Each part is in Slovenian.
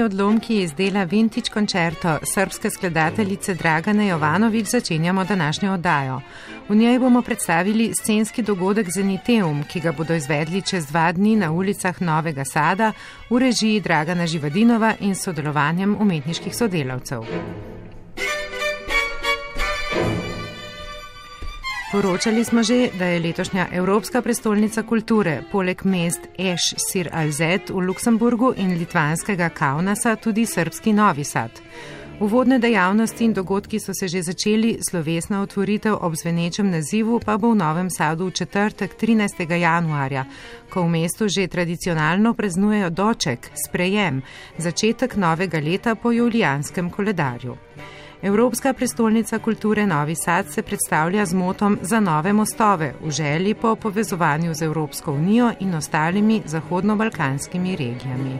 Vodnimi odlomki iz dela Vintage koncerto srpske skladateljice Dragane Jovanovič začenjamo današnjo oddajo. V njej bomo predstavili scenski dogodek Zeniteum, ki ga bodo izvedli čez dva dni na ulicah Novega Sada v režiji Dragana Živadinova in sodelovanjem umetniških sodelavcev. Poročali smo že, da je letošnja Evropska prestolnica kulture poleg mest Eš Sir Alzet v Luksemburgu in litvanskega Kaunasa tudi srpski Novi Sad. Uvodne dejavnosti in dogodki so se že začeli, slovesna otvoritev ob zvenečem nazivu pa bo v Novem Sadu v četrtek 13. januarja, ko v mestu že tradicionalno praznujejo doček, sprejem, začetek novega leta po julijanskem koledarju. Evropska prestolnica kulture Novi Sad se predstavlja z motom za nove mostove v želji po povezovanju z Evropsko unijo in ostalimi zahodno-balkanskimi regijami.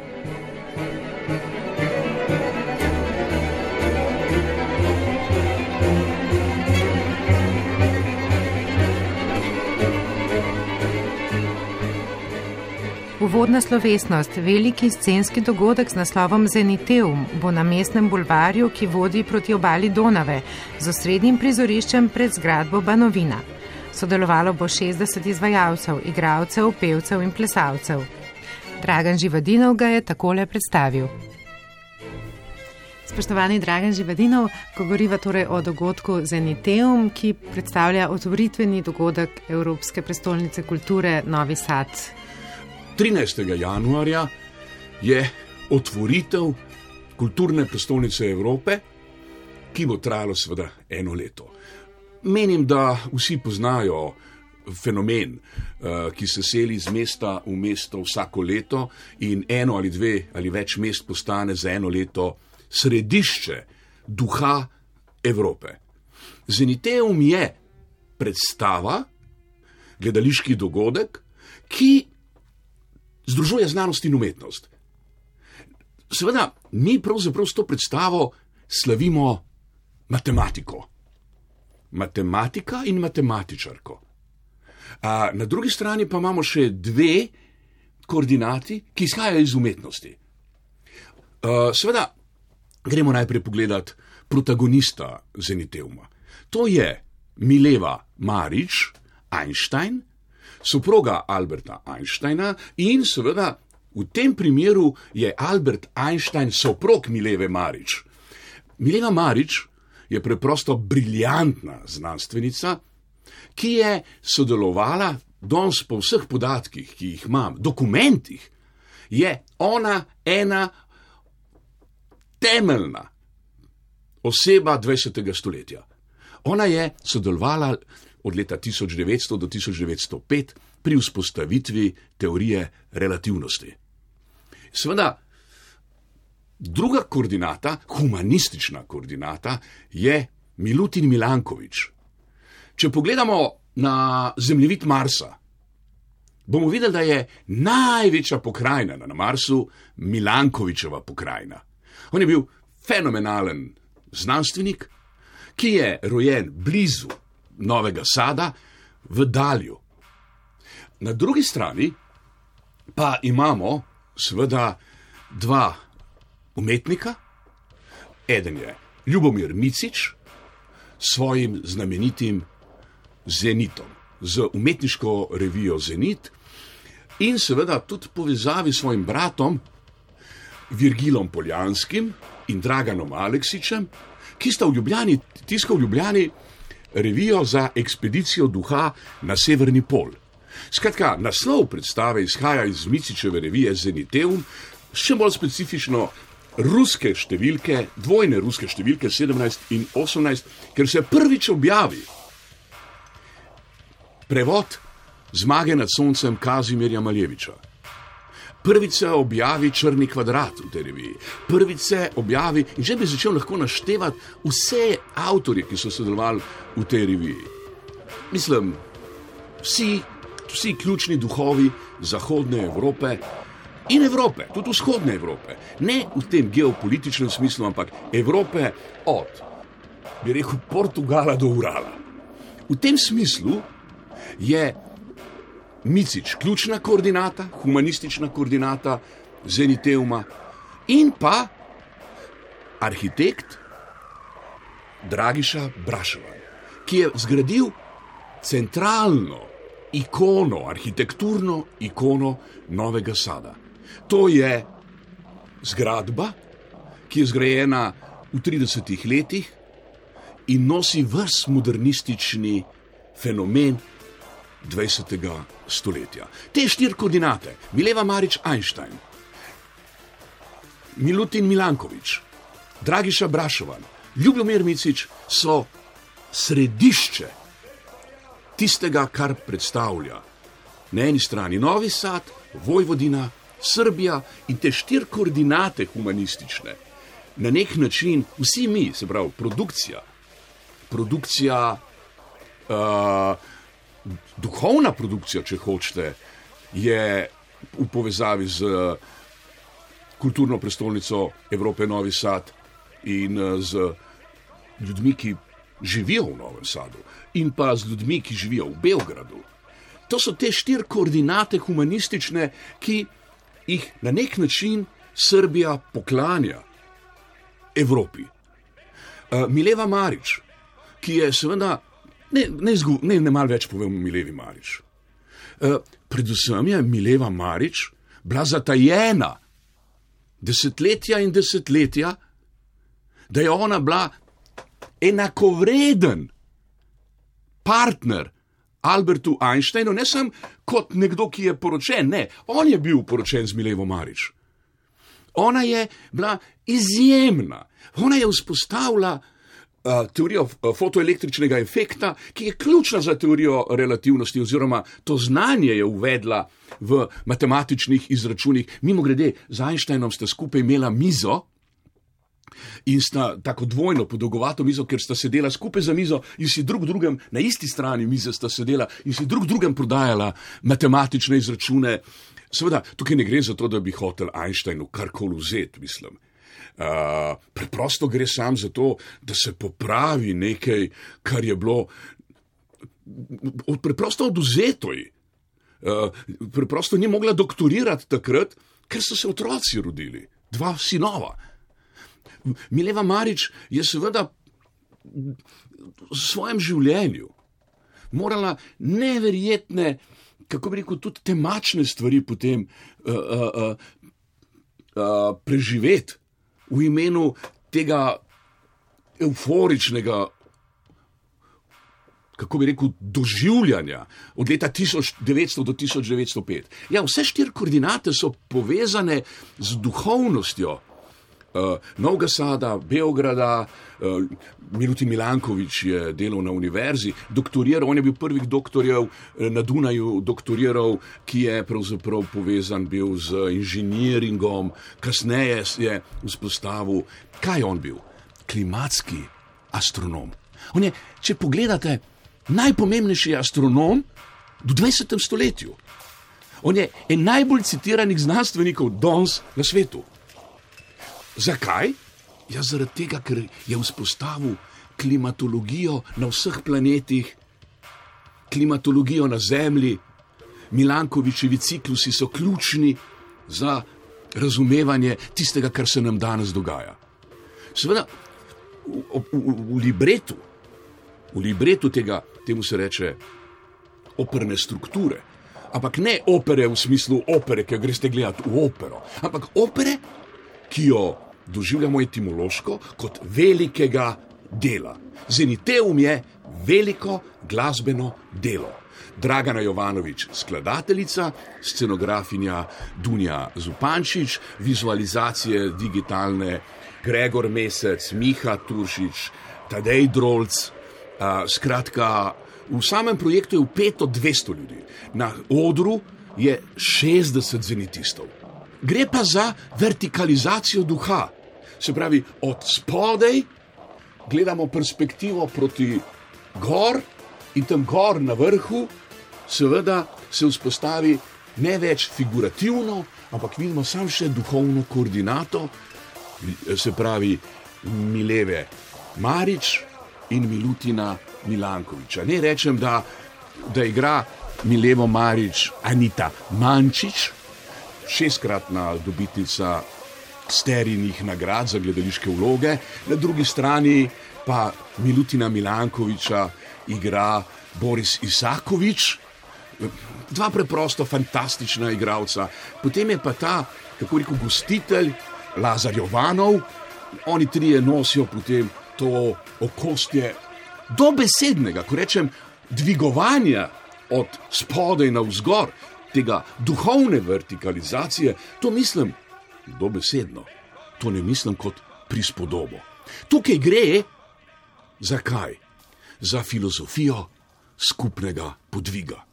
Uvodna slovesnost, veliki scenski dogodek z naslovom Zeniteum, bo na mestnem bulvarju, ki vodi proti obali Donave, z osrednjim prizoriščem pred zgradbo Banovina. Sodelovalo bo 60 izvajalcev, igralcev, pevcev in plesalcev. Dragan Živadinov ga je takole predstavil. Spoštovani Dragan Živadinov, govoriva torej o dogodku Zeniteum, ki predstavlja otvoritveni dogodek Evropske prestolnice kulture Novi Sad. 13. januarja je otvoritev kulturne prestolnice Evrope, ki bo trajalo seveda eno leto. Menim, da vsi poznajo fenomen, ki se seli iz mesta v mesto vsako leto in eno ali dve ali več mest postane za eno leto središče duha Evrope. Zeniteum je predstava, gledališki dogodek, ki združuje znanost in umetnost. Seveda, mi pravzaprav s to predstavo slavimo matematiko. Matematika in matematičarko. A na drugi strani pa imamo še dve koordinati, ki izhajajo iz umetnosti. Uh, seveda, gremo najprej pogledat protagonista Zeniteuma. To je Mileva Marič, Einstein, soproga Alberta Einsteina in seveda v tem primeru je Albert Einstein soprog Mileve Marič. Mileva Marič je preprosto briljantna znanstvenica, ki je sodelovala danes po vseh podatkih, ki jih imam, dokumentih, je ona ena temeljna oseba 20. stoletja. Ona je sodelovala od leta 1900 do 1905 pri vzpostavitvi teorije relativnosti. Sveda, druga koordinata, humanistična koordinata, je Milutin Milankovič. Če pogledamo na zemljevid Marsa, bomo videli, da je največja pokrajina na Marsu Milankovičeva pokrajina. On je bil fenomenalen znanstvenik, ki je rojen blizu Novega Sada v Dalju. Na drugi strani pa imamo seveda dva umetnika. Eden je Ljubomir Micič s svojim znamenitim Zenitom, z umetniško revijo Zenit, in seveda tudi povezavi s svojim bratom Virgilom Poljanskim in Draganom Aleksičem, ki sta v Ljubljani, tiskal v Ljubljani revijo za ekspedicijo duha na severni pol. Skratka, naslov predstave izhaja iz Micičeve revije Zeniteum, še bolj specifično ruske številke, dvojne ruske številke 17 in 18, ker se prvič objavi prevod zmage nad soncem Kazimirja Maljeviča. Prvič se objavi črni kvadrat v tej reviji, prvič se objavi, in že bi začel lahko naštevati vse avtorje, ki so sodelovali v tej reviji. Mislim, vsi, vsi ključni duhovi Zahodne Evrope in Evrope, tudi vzhodne Evrope, ne v tem geopolitičnem smislu, ampak Evrope od, bi rekel, Portugala do Urala. V tem smislu je Micič ključna koordinata, humanistična koordinata Zeniteuma in pa arhitekt Dragiša Brašova, ki je zgradil centralno ikono, arhitekturno ikono Novega Sada. To je zgradba, ki je zgrajena v 30 letih in nosi vrst modernistični fenomen 20. stoletja. Te štiri koordinate, Mileva Marič Einstein, Milutin Milankovič, Dragiša Brašovan, Ljubomir Micič so središče tistega, kar predstavlja na eni strani Novi Sad, Vojvodina, Srbija in te štiri koordinate humanistične. Na nek način vsi mi, se pravi, produkcija, produkcija, uh, duhovna produkcija, če hočete, je v povezavi z kulturno prestolnico Evrope, Novi Sad in z ljudmi, ki živijo v Novem Sadu, in pa z ljudmi, ki živijo v Beogradu. To so te štiri koordinate humanistične, ki jih na nek način Srbija poklanja Evropi. Uh, Mileva Marič, ki je seveda Ne, ne, zgu, ne, ne malo več povem o Milevi Marič. Uh, predvsem je Mileva Marič bila zatajena desetletja in desetletja, da je ona bila enakovreden partner Albertu Einsteinu, ne samo kot nekdo, ki je poročen, ne, on je bil poročen z Milevo Marič. Ona je bila izjemna, ona je vzpostavila teorijo fotoelektričnega efekta, ki je ključna za teorijo relativnosti, oziroma to znanje je uvedla v matematičnih izračunih. Mimo grede, z Einsteinom sta skupaj imela mizo. In sta tako dvojno podolgovato mizo, ker sta sedela skupaj za mizo in si drug drugem na isti strani mize sta sedela in si drug drugem prodajala matematične izračune. Seveda, tukaj ne gre za to, da bi hotel Einsteinu karkoli vzeti, mislim. Uh, preprosto gre sam za to, da se popravi nekaj, kar je bilo preprosto oduzeto. Uh, preprosto ni mogla doktorirati takrat, ker so se otroci rodili, dva sinova. Mileva Marič je seveda v svojem življenju morala neverjetne, kako bi rekel, tudi temačne stvari potem uh, uh, uh, uh, preživeti v imenu tega euforičnega, kako bi rekel, doživljanja od leta 1900 do 1905. Ja, vse štiri koordinate so povezane z duhovnostjo uh, Novega Sada, Beograda, uh, Milutin Milankovič je delal na univerzi, doktoriral, on je bil prvih doktorjev uh, na Dunaju, doktoriral, ki je pravzaprav povezan bil z inženiringom, kasneje je vzpostavil, kaj je on bil? Klimatski astronom. On je, če pogledate, najpomembnejši astronom v 20. stoletju. On je en najbolj citiranih znanstvenikov danes na svetu. Zakaj? Ja, zaradi tega, ker je vzpostavil klimatologijo na vseh planetih, klimatologijo na Zemlji. Milankovičevi ciklusi so ključni za razumevanje tistega, kar se nam danes dogaja. Seveda, v, v, v libretu, v libretu tega, temu se reče, operne strukture, Ampak ne opere v smislu opere, ki jo greste gledati v opero, ampak opere, ki jo doživljamo etimološko kot velikega dela. Zeniteum je veliko glasbeno delo. Dragana Jovanovič, skladateljica, scenografinja Dunja Zupančič, vizualizacije digitalne Gregor Mesec, Miha Turšič, Tadej Drolc. Uh, skratka, v samem projektu je upeto 200 ljudi, na odru je 60 zenitistov. Gre pa za vertikalizacijo duha, se pravi, od spodaj gledamo perspektivo proti gor in tam gor na vrhu, seveda se vzpostavi ne več figurativno, ampak vidimo samo še duhovno koordinato, se pravi Mileve Marič in Milutina Milankoviča. Ne rečem, da, da igra Milevo Marič Anita Mančič, šestkratna dobitnica sterinih nagrad za gledališke vloge, na drugi strani pa Milutina Milankoviča igra Boris Isakovič, dva preprosto fantastična igralca. Potem je pa ta, kako rekel, gostitelj Lazar Jovanov, oni trije nosijo potem to okostje dobesednega, ko rečem, dvigovanja od spodaj na vzgor, tega duhovne vertikalizacije, to mislim dobesedno, to ne mislim kot prispodobo. Tukaj gre za kaj? Za filozofijo skupnega podviga.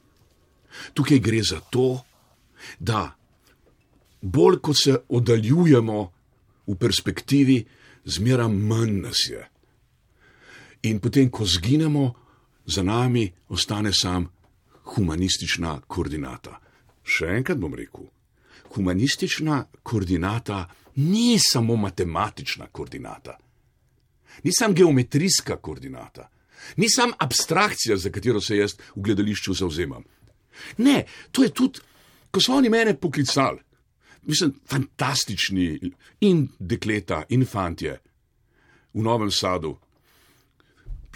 Tukaj gre za to, da bolj kot se oddaljujemo v perspektivi, zmeraj manj nas je. In potem, ko zginemo, za nami ostane sam humanistična koordinata. Še enkrat bom rekel, humanistična koordinata ni samo matematična koordinata, ni samo geometrijska koordinata, ni samo abstrakcija, za katero se jaz v gledališču zauzemam. Ne, to je tudi, ko so oni mene poklicali, mislim, fantastični in dekleta in fantje v Novem Sadu.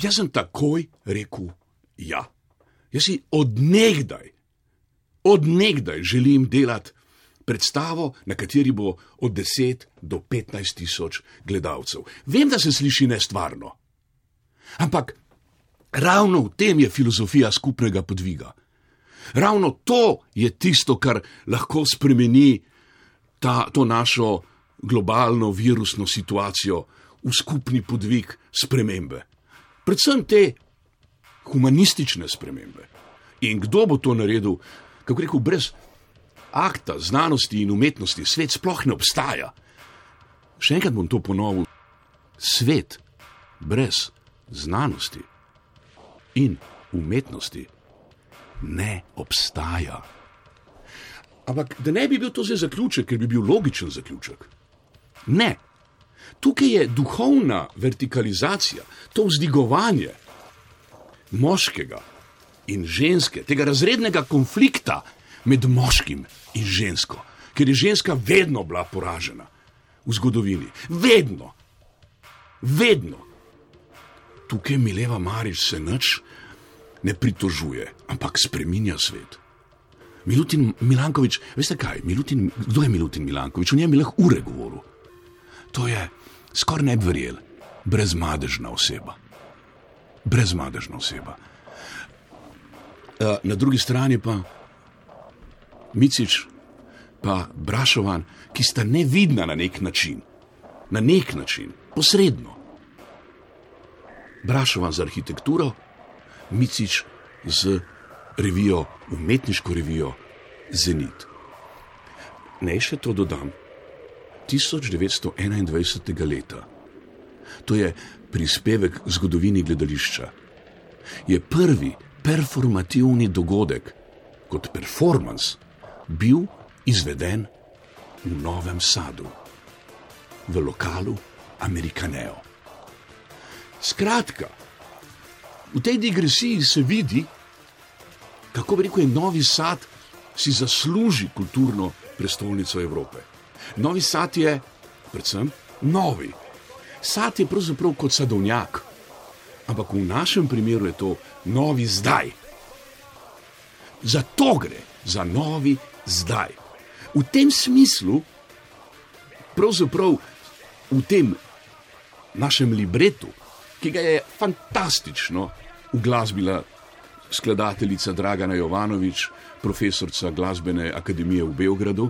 Jaz sem takoj rekel ja. Jaz si odnegdaj, odnegdaj želim delati predstavo, na kateri bo od 10 do 15 tisoč gledalcev. Vem, da se sliši nestvarno. Ampak ravno v tem je filozofija skupnega podviga. Ravno to je tisto, kar lahko spremeni ta, to našo globalno virusno situacijo v skupni podvig spremembe. Predvsem te humanistične spremembe. In kdo bo to naredil, kako rekel, brez akta znanosti in umetnosti, svet sploh ne obstaja. Še enkrat bom to ponovil. Svet brez znanosti in umetnosti ne obstaja. Ampak da ne bi bil to zdaj zaključek, ker bi bil logičen zaključek. Ne. Tukaj je duhovna vertikalizacija, to vzdigovanje moškega in ženske, tega razrednega konflikta med moškim in žensko, ker je ženska vedno bila poražena v zgodovini. Vedno, vedno. Tukaj mi leva Marič se nič ne pritožuje, ampak spreminja svet. Milutin Milankovič, veste kaj, Milutin, kdo je Milutin Milankovič? O njem je lahko ure govoril. To je skoraj ne bi verjel, brezmadežna oseba. Brezmadežna oseba. Na drugi strani pa Micič, pa Brašovan, ki sta nevidna na nek način, na nek način, posredno. Brašovan za arhitekturo, Micič z revijo, umetniško revijo Zenit. Naj še to dodam. 1921. leta, to je prispevek zgodovini gledališča, je prvi performativni dogodek kot performance bil izveden v Novem Sadu, v lokalu Amerikaneo. Skratka, v tej digresiji se vidi, kako bi rekel, Novi Sad si zasluži kulturno prestolnico Evrope. Novi Sad je predvsem novi. Sad je pravzaprav kot sadovnjak, ampak v našem primeru je to novi zdaj. Za to gre. za novi zdaj. V tem smislu, pravzaprav v tem našem libretu, ki ga je fantastično uglasbila skladateljica Dragana Jovanovič, profesorica glasbene akademije v Beogradu,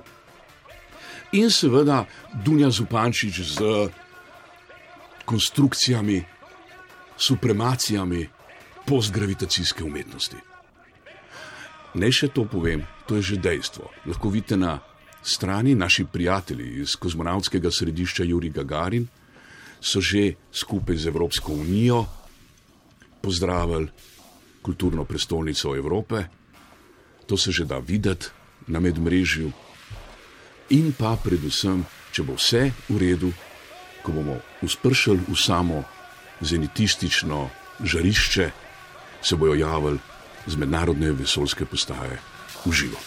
in seveda Dunja Zupančič z konstrukcijami, supremacijami postgravitacijske umetnosti. Naj še to povem, to je že dejstvo. Lahko vidite na strani naši prijatelji iz kozmonavtskega središča Juri Gagarin, so že skupaj z Evropsko unijo pozdravili kulturno prestolnico Evrope. To se že da videti na medmrežju. In pa predvsem, če bo vse v redu, ko bomo uspršili v samo zenitistično žarišče, se bojo javili z mednarodne vesoljske postaje v živo.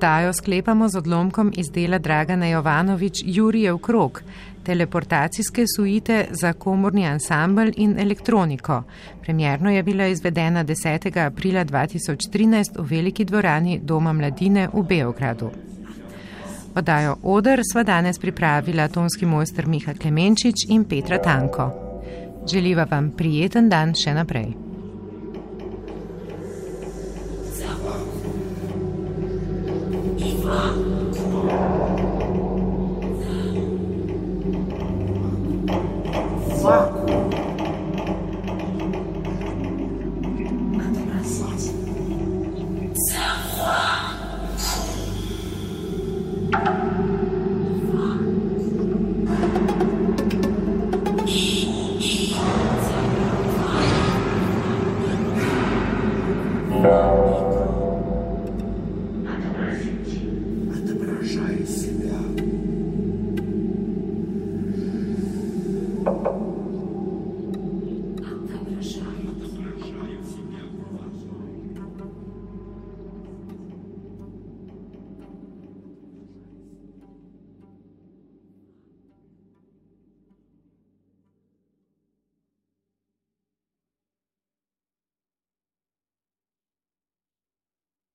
Oddajo sklepamo z odlomkom iz dela Dragana Jovanovič Jurijev krok, teleportacijske suite za komorni ansambl in elektroniko. Premjerno je bila izvedena 10. aprila 2013 v veliki dvorani Doma mladine v Beogradu. Oddajo Odr sva danes pripravila tonski mojster Miha Klemenčič in Petra Tanko. Želiva vam prijeten dan še naprej. Wow.